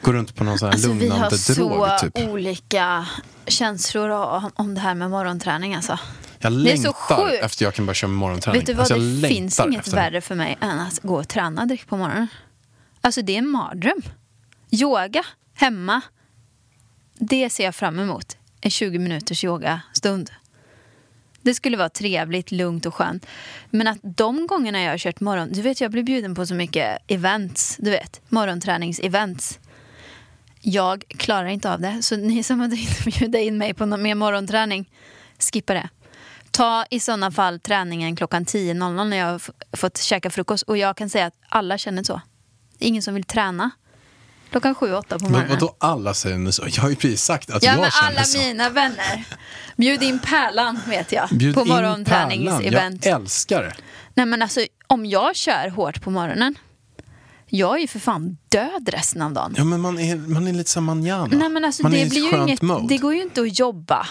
gå runt på någon sån här Alltså, vi har lugnande så drog. Typ. olika känslor om, det här med morgonträning. Alltså. Jag det är så längtar efter jag kan börja köra morgonträning. Vet du vad, Alltså, det finns inget efter värre för mig än att gå och träna direkt på morgonen. Alltså det är en mardröm. Yoga hemma, det ser jag fram emot. En 20 minuters yogastund. Det skulle vara trevligt, lugnt och skönt. Men att de gångerna jag har kört morgon... Du vet, jag blir bjuden på så mycket events. Du vet, morgonträningsevents. Jag klarar inte av det. Så ni som har tänkt bjuda in mig på någon mer morgonträning, skippa det. Ta i sådana fall träningen klockan 10.00 när jag har fått käka frukost. Och jag kan säga att alla känner så. Det är ingen som vill träna klockan 7-8 på Men morgonen. vadå alla säger så? Jag har ju precis sagt att Ja, jag men känner alla så. mina vänner. Bjud in Pärlan, vet jag. Bjud på morgonträningsevent. Jag älskar det. Nej, men alltså, om jag kör hårt på morgonen, jag är ju för fan död resten av dagen. Ja, men man är, man är lite som manjana. Nej, men alltså, man det, blir ju inget, mode. det går ju inte att jobba.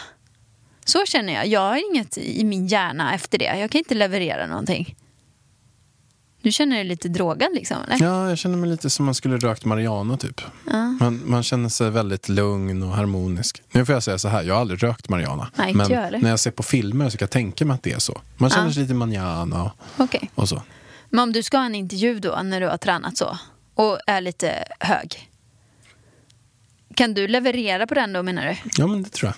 Så känner jag. Jag har inget i min hjärna efter det. Jag kan inte leverera någonting. Du känner dig lite drogad liksom, eller? Ja, jag känner mig lite som man skulle rökt marijuana typ. Man, man känner sig väldigt lugn och harmonisk. Nu får jag säga så här, jag har aldrig rökt marijuana. Nej, men jag när jag ser på filmer så kan jag tänka mig att det är så. Man känner Ja. sig lite manjana och, Okej. och så. Men om du ska ha en intervju då, när du har tränat så, och är lite hög. Kan du leverera på den då, menar du? Ja, men det tror jag.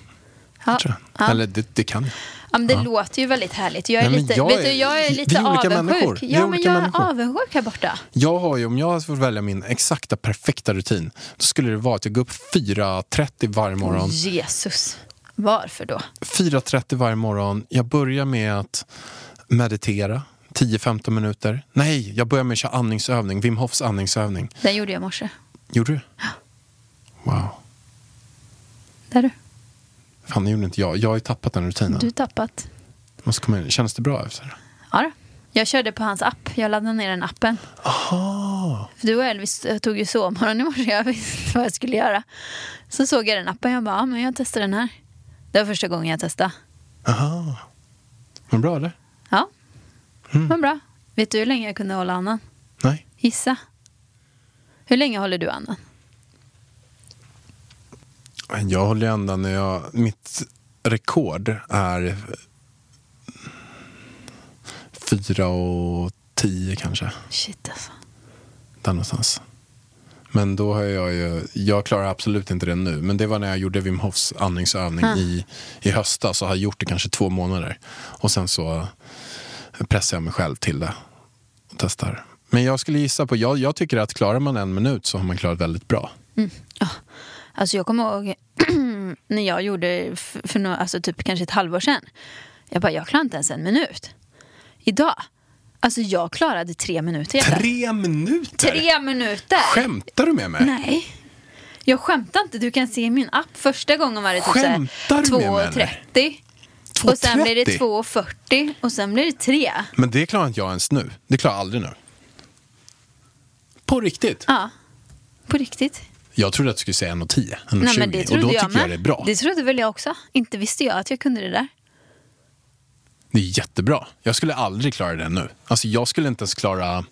Ja. Tror jag. Ja. Eller det, det kan jag. Ja, men det låter ju väldigt härligt. Jag är, Nej, lite, jag vet är- du, jag är lite avundsjuk. människor. Ja, men jag är människor. avundsjuk här borta. Jag har ju, om jag får välja min exakta perfekta rutin, då skulle det vara att jag går upp 4.30 varje morgon. Jesus. Varför då? 4.30 varje morgon. Jag börjar med att meditera 10-15 minuter. Nej, jag börjar med att köra andningsövning. Wim Hofs andningsövning. Den gjorde jag i morse. Gjorde du? Wow. Där du. Fan, det gjorde inte jag. Jag har ju tappat den rutinen. Du tappat. Måste komma in. Känns det bra efter? Ja. Jag körde på hans app. Jag laddade ner den appen. Aha. För du och Elvis tog ju sovmorgon i morse. Jag visste vad jag skulle göra. Så såg jag den appen. Jag bara, ja, men jag testar den här. Det var första gången jag testade. Aha. Men bra eller? Ja, Mm. men bra. Vet du hur länge jag kunde hålla andan? Nej. Gissa. Hur länge håller du andan? Jag håller andan när jag... Mitt rekord är fyra och tio kanske. Shit alltså. Där någonstans. Men då har jag ju, jag klarar absolut inte det nu. Men det var när jag gjorde Wim Hofs andningsövning i, i höstas. Så har gjort det kanske två månader. Och sen så pressar jag mig själv till det. Och testar. Men jag skulle gissa på, jag, jag tycker att klarar man en minut så har man klarat väldigt bra. Alltså jag kommer ihåg när jag gjorde för, nå- alltså typ kanske ett halvår sedan. Jag bara, jag klarar inte ens en minut. Idag, alltså jag klarade tre minuter. jävlar. Tre minuter? Tre minuter! Skämtar du med mig? Nej. Jag skämtar inte. Du kan se i min app. Första gången var det typ Skämtar du med mig, 2.30. Och sen blir det 2.30? 2.40 och sen blir det 3. Men det klarar inte jag ens nu. Det klarar jag aldrig nu. På riktigt? Ja, på riktigt. Jag trodde att du skulle säga 1.10, 1.20. Nej, men det och då jag tycker jag med. det är bra. Det trodde väl jag också. Inte visste jag att jag kunde det där. Det är jättebra. Jag skulle aldrig klara det nu. Alltså jag skulle inte ens klara...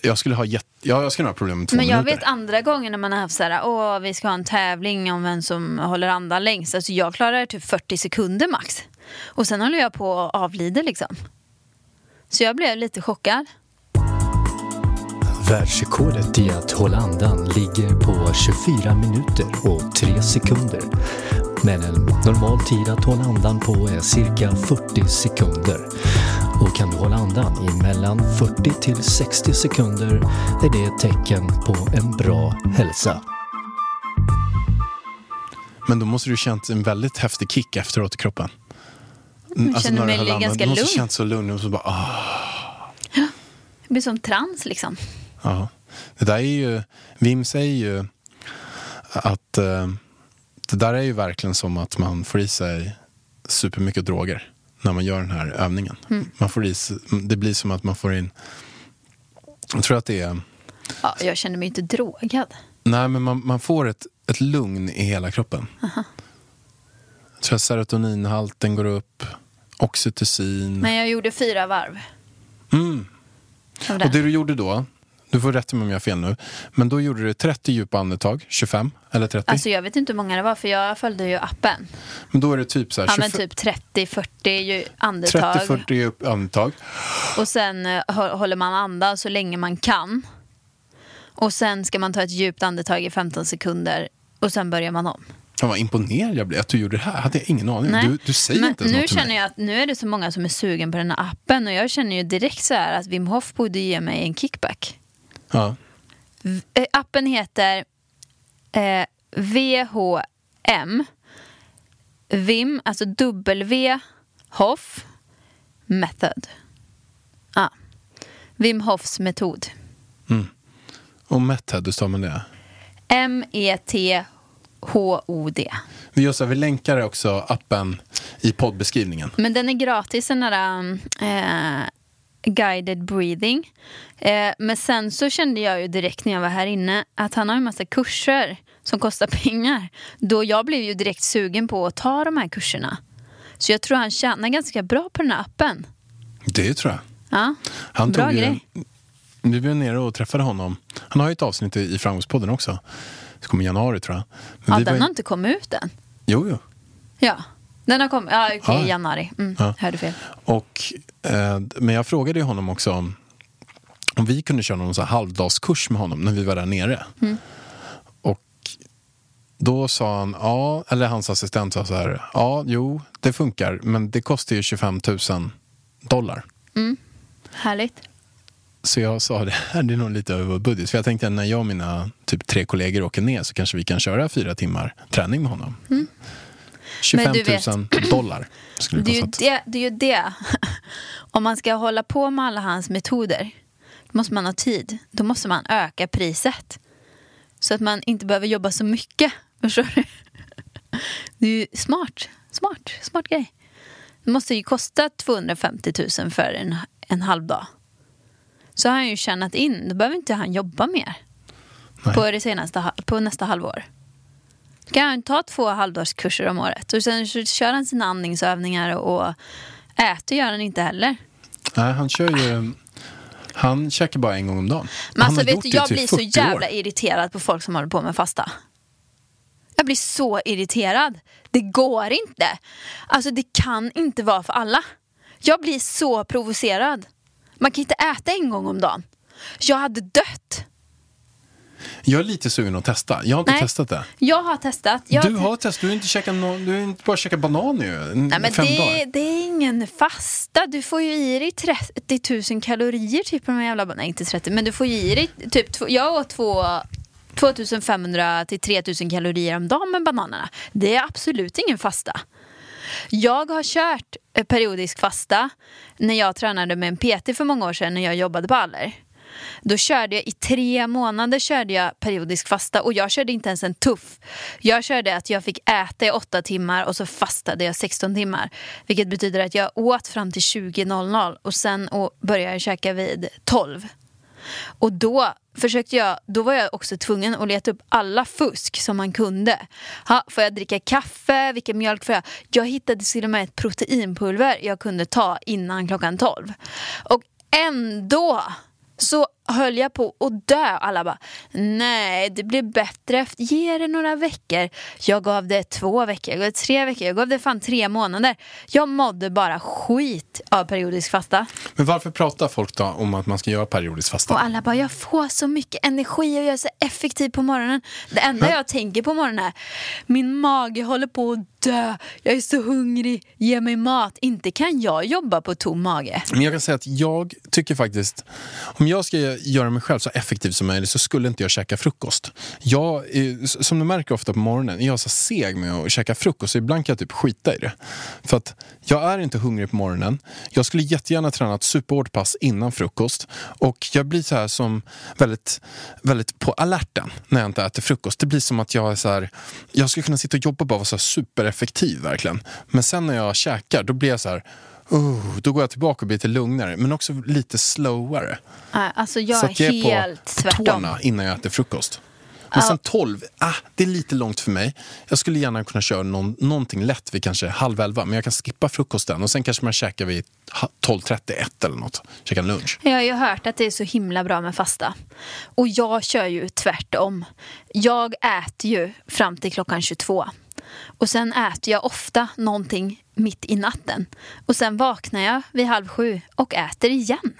Jag skulle ha, jätte... ja, jag skulle ha problem med två Men jag minuter. vet andra gånger när man har haft så här, åh vi ska ha en tävling om vem som håller andan längst. Alltså jag klarar typ 40 sekunder max. Och sen håller jag på att avlida liksom. Så jag blev lite chockad. Världsrekordet i att hålla andan ligger på 24 minuter och 3 sekunder. Men en normal tid att hålla andan på är cirka 40 sekunder. Och kan du hålla andan i mellan 40 till 60 sekunder är det ett tecken på en bra hälsa. Men då måste du känt en väldigt häftig kick efteråt i kroppen. Mm, känner när du mig ganska Du måste lugn. känt så lugn och så bara, ah, Jag blir som trans liksom. Ja. Det där är ju, Wim säger ju att eh, det där är ju verkligen som att man får i sig supermycket droger när man gör den här övningen. Mm. Man får i sig, det blir som att man får in, jag tror att det är Ja, jag känner mig inte drogad. Nej, men man, man får ett, ett lugn i hela kroppen. Jag tror att serotoninhalten går upp, oxytocin. Men jag gjorde fyra varv. Mm. Och det du gjorde då, du får rätta mig om jag har fel nu, men då gjorde du 30 djupa andetag, 25 eller 30. Alltså jag vet inte hur många det var för jag följde ju appen. men då är det typ så här, Ja men 25 typ 30-40 ju andetag. 30-40 djup andetag. Och sen eh, hå- håller man andan så länge man kan. Och sen ska man ta ett djupt andetag i 15 sekunder. Och sen börjar man om. Fan vad imponerad jag blev att du gjorde det här. hade jag ingen aning. Du, du säger Men inte ens nu något till känner mig. jag att nu är det så många som är sugen på den här appen. Och jag känner ju direkt så här att Wim Hof borde ge mig en kickback. Ja. Eh, appen heter eh, VHM. Vim, alltså W Hof Method. Ja. Wim Hofs metod. Och Method, hur stavar man det? M-E-T-H-O-D. Vi, gör så vi länkar också appen i poddbeskrivningen. Men den är gratis, den där eh, guided breathing. Eh, men sen så kände jag ju direkt när jag var här inne att han har en massa kurser som kostar pengar. Då jag blev ju direkt sugen på att ta de här kurserna. Så jag tror han tjänar ganska bra på den här appen. Det tror jag. Ja, Han bra tog ju, grej. Vi var nere och träffade honom. Han har ju ett avsnitt i Framgångspodden också. Det kommer i januari tror jag. Men Ja, var den ju- har inte kommit ut än. Jo, jo. Ja, den har kommit. Ja, okej, Ja. i januari. Mm, Ja. Hörde fel. Och, eh, men jag frågade ju honom också om, om vi kunde köra någon så halvdagskurs med honom när vi var där nere. Mm. Och då sa han, ja, eller hans assistent sa så här, ja, jo, det funkar, men det kostar ju 25 000 dollar. Härligt. Så jag sa det här det är nog lite över vår budget. För jag tänkte att när jag och mina typ tre kollegor åker ner så kanske vi kan köra fyra timmar träning med honom. 25 Mm. Men du 000 dollar skulle det Det är, ju det, det är ju det. Om man ska hålla på med alla hans metoder då måste man ha tid. Då måste man öka priset. Så att man inte behöver jobba så mycket. Förstår du? Det är ju smart. Smart, smart grej. Det måste ju kosta 250 000 för en, en halv dag. Så har han ju tjänat in. Då behöver inte han jobba mer. Nej. På, det senaste, på nästa halvår. Kan han ta två halvdagskurser om året. Och sen kör han sina andningsövningar och äter gör han inte heller. Nej, han kör ju... Han käkar bara en gång om dagen. Men alltså vet du, jag typ blir så 40 jävla år. irriterad på folk som håller på med fasta. Jag blir så irriterad. Det går inte. Alltså det kan inte vara för alla. Jag blir så provocerad. Man kan inte äta en gång om dagen. Jag hade dött. Jag är lite sugen att testa. Jag har inte Nej. testat det. Jag har testat. Jag Du har testat, du har inte, käkat nå- du har inte bara käkat banan ju. Nej, men fem det, dagar. det är ingen fasta. Du får ju i dig 30 000 kalorier typ på de här jävla Nej, inte 30, men du får ju i dig typ... Jag åt två... 2500 till 3000 kalorier om dagen med bananerna. Det är absolut ingen fasta. Jag har kört eh, periodisk fasta när jag tränade med en PT för många år sedan när jag jobbade på Aller. Då körde jag i tre månader körde jag periodisk fasta och jag körde inte ens en tuff. Jag körde att jag fick äta i åtta timmar och så fastade jag 16 timmar. Vilket betyder att jag åt fram till 20.00 och sen började jag käka vid 12. Och då försökte jag, då var jag också tvungen att leta upp alla fusk som man kunde. Ha, får jag dricka kaffe? Vilken mjölk får jag? Jag hittade till och med ett proteinpulver jag kunde ta innan klockan 12. Och ändå så höll jag på att dö. Alla bara, nej det blir bättre efter, ge det några veckor. Jag gav det två veckor, jag gav det tre veckor, jag gav det fan tre månader. Jag mådde bara skit av periodisk fasta. Men varför pratar folk då om att man ska göra periodisk fasta? Och alla bara, jag får så mycket energi och jag är så effektiv på morgonen. Det enda jag tänker på morgonen är, min mage håller på att dö. Jag är så hungrig, ge mig mat. Inte kan jag jobba på tom mage. Men jag kan säga att jag tycker faktiskt, om jag ska göra mig själv så effektiv som möjligt så skulle inte jag käka frukost. Jag, eh, som du märker ofta på morgonen, är jag så seg med att käka frukost så ibland kan jag typ skita i det. För att jag är inte hungrig på morgonen. Jag skulle jättegärna träna ett superhårt pass innan frukost och jag blir så här som väldigt, väldigt på alerten när jag inte äter frukost. Det blir som att jag är så här, jag skulle kunna sitta och jobba och bara vara så här supereffektiv verkligen. Men sen när jag käkar då blir jag så här Oh, då går jag tillbaka och blir lite lugnare, men också lite sloware. Nej, Alltså jag så är att jag är helt på, på tårna innan jag äter frukost. Men sen 12, ah, det är lite långt för mig. Jag skulle gärna kunna köra någon, någonting lätt vid kanske halv elva, men jag kan skippa frukosten och sen kanske man käkar vid ha- 12.31 eller något. Käka en lunch. Jag har ju hört att det är så himla bra med fasta. Och jag kör ju tvärtom. Jag äter ju fram till klockan 22. Och sen äter jag ofta någonting mitt i natten. Och sen vaknar jag vid halv sju och äter igen.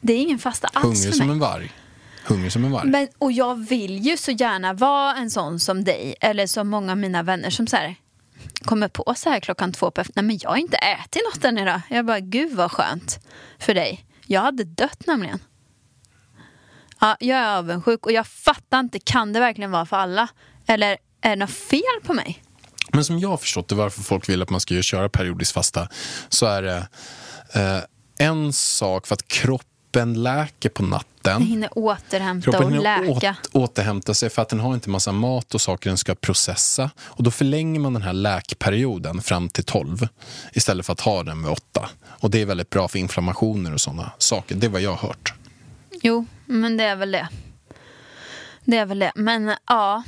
Det är ingen fasta alls Hungrig för som mig. en varg. Hungrig som en varg. Men, och jag vill ju så gärna vara en sån som dig, eller som många av mina vänner som så här, kommer på så här klockan två på eftermiddagen. Nej men jag har inte ätit något än idag. Jag bara, gud vad skönt för dig. Jag hade dött nämligen. Ja, jag är avundsjuk och jag fattar inte, kan det verkligen vara för alla? Eller är det något fel på mig? Men som jag har förstått det, varför folk vill att man ska köra periodiskt fasta, så är det eh, en sak för att kroppen läker på natten. Jag hinner återhämta Kroppen och hinner läka. åt, återhämta sig för att den har inte massa mat och saker den ska processa. Och då förlänger man den här läkperioden fram till 12 istället för att ha den vid 8. Och det är väldigt bra för inflammationer och sådana saker. Det är vad jag har hört. Jo, men det är väl det. Det är väl det. Men ja,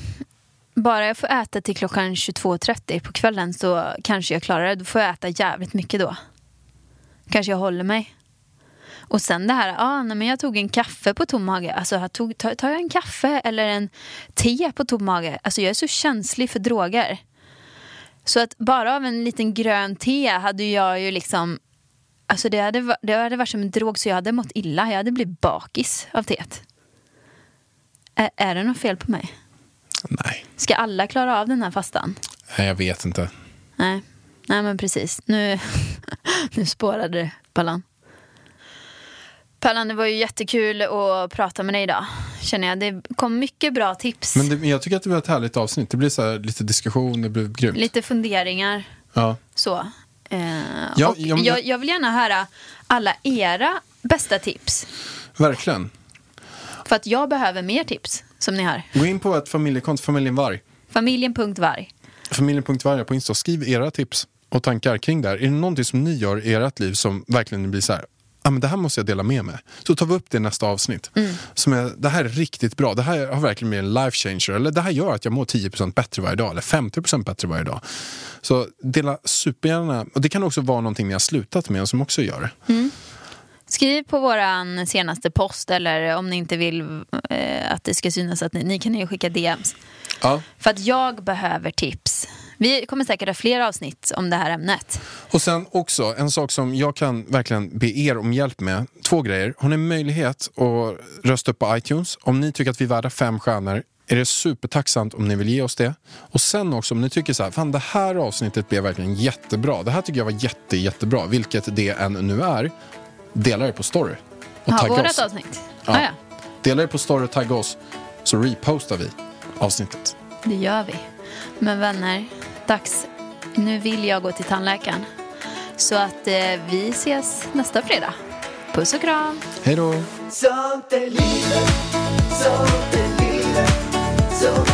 bara jag får äta till klockan 22.30 på kvällen så kanske jag klarar det. Då får jag äta jävligt mycket då. Kanske jag håller mig. Och sen det här, ja, nej, men jag tog en kaffe på tom mage. Alltså, jag tog, tar, tar jag en kaffe eller en te på tom mage? Alltså, jag är så känslig för droger. Så att bara av en liten grön te hade jag ju liksom... Alltså det hade, det hade varit som en drog så jag hade mått illa. Jag hade blivit bakis av teet. Är, är det något fel på mig? Nej, Ska alla klara av den här fastan? Nej, jag vet inte. Nej, Nej men precis. Nu, nu spårade det, Pallan. Pallan, det var ju jättekul att prata med dig idag. Känner jag. Det kom mycket bra tips. Men det, jag tycker att det var ett härligt avsnitt. Det blir så här, lite diskussion, det blev grymt. Lite funderingar. Ja. Så. Eh, Ja, och ja, men- jag, jag vill gärna höra alla era bästa tips. Verkligen. För att jag behöver mer tips som ni har. Gå in på ett familjekonto, familjen Varg. Familjen.varg. Familjen.varg på Insta. Skriv era tips och tankar kring det här. Är det någonting som ni gör i ert liv som verkligen blir så här, ah, men det här måste jag dela med mig. Så tar vi upp det i nästa avsnitt. Som är, det här är riktigt bra. Det här har verkligen blivit en life changer. Eller det här gör att jag mår 10% bättre varje dag. Eller 50% bättre varje dag. Så dela supergärna. Och det kan också vara någonting ni har slutat med som också gör det. Skriv på våran senaste post eller om ni inte vill eh, att det ska synas att ni, ni kan ju skicka DMs. Ja. För att jag behöver tips. Vi kommer säkert ha fler avsnitt om det här ämnet. Och sen också, en sak som jag kan verkligen be er om hjälp med. Två grejer. Har ni möjlighet att rösta upp på iTunes? Om ni tycker att vi är värda fem stjärnor är det supertacksamt om ni vill ge oss det. Och sen också om ni tycker så här, fan det här avsnittet blev verkligen jättebra. Det här tycker jag var jätte, jättebra, vilket det än nu är. Dela det på story. Och tagga oss. avsnitt. Ja. Ah, ja, Dela det på story och tagga oss. Så repostar vi avsnittet. det gör vi. Men vänner, dags. Nu vill jag gå till tandläkaren. Så att eh, vi ses nästa fredag. Puss och kram. Hej då! Sånt är livet, sånt är livet, så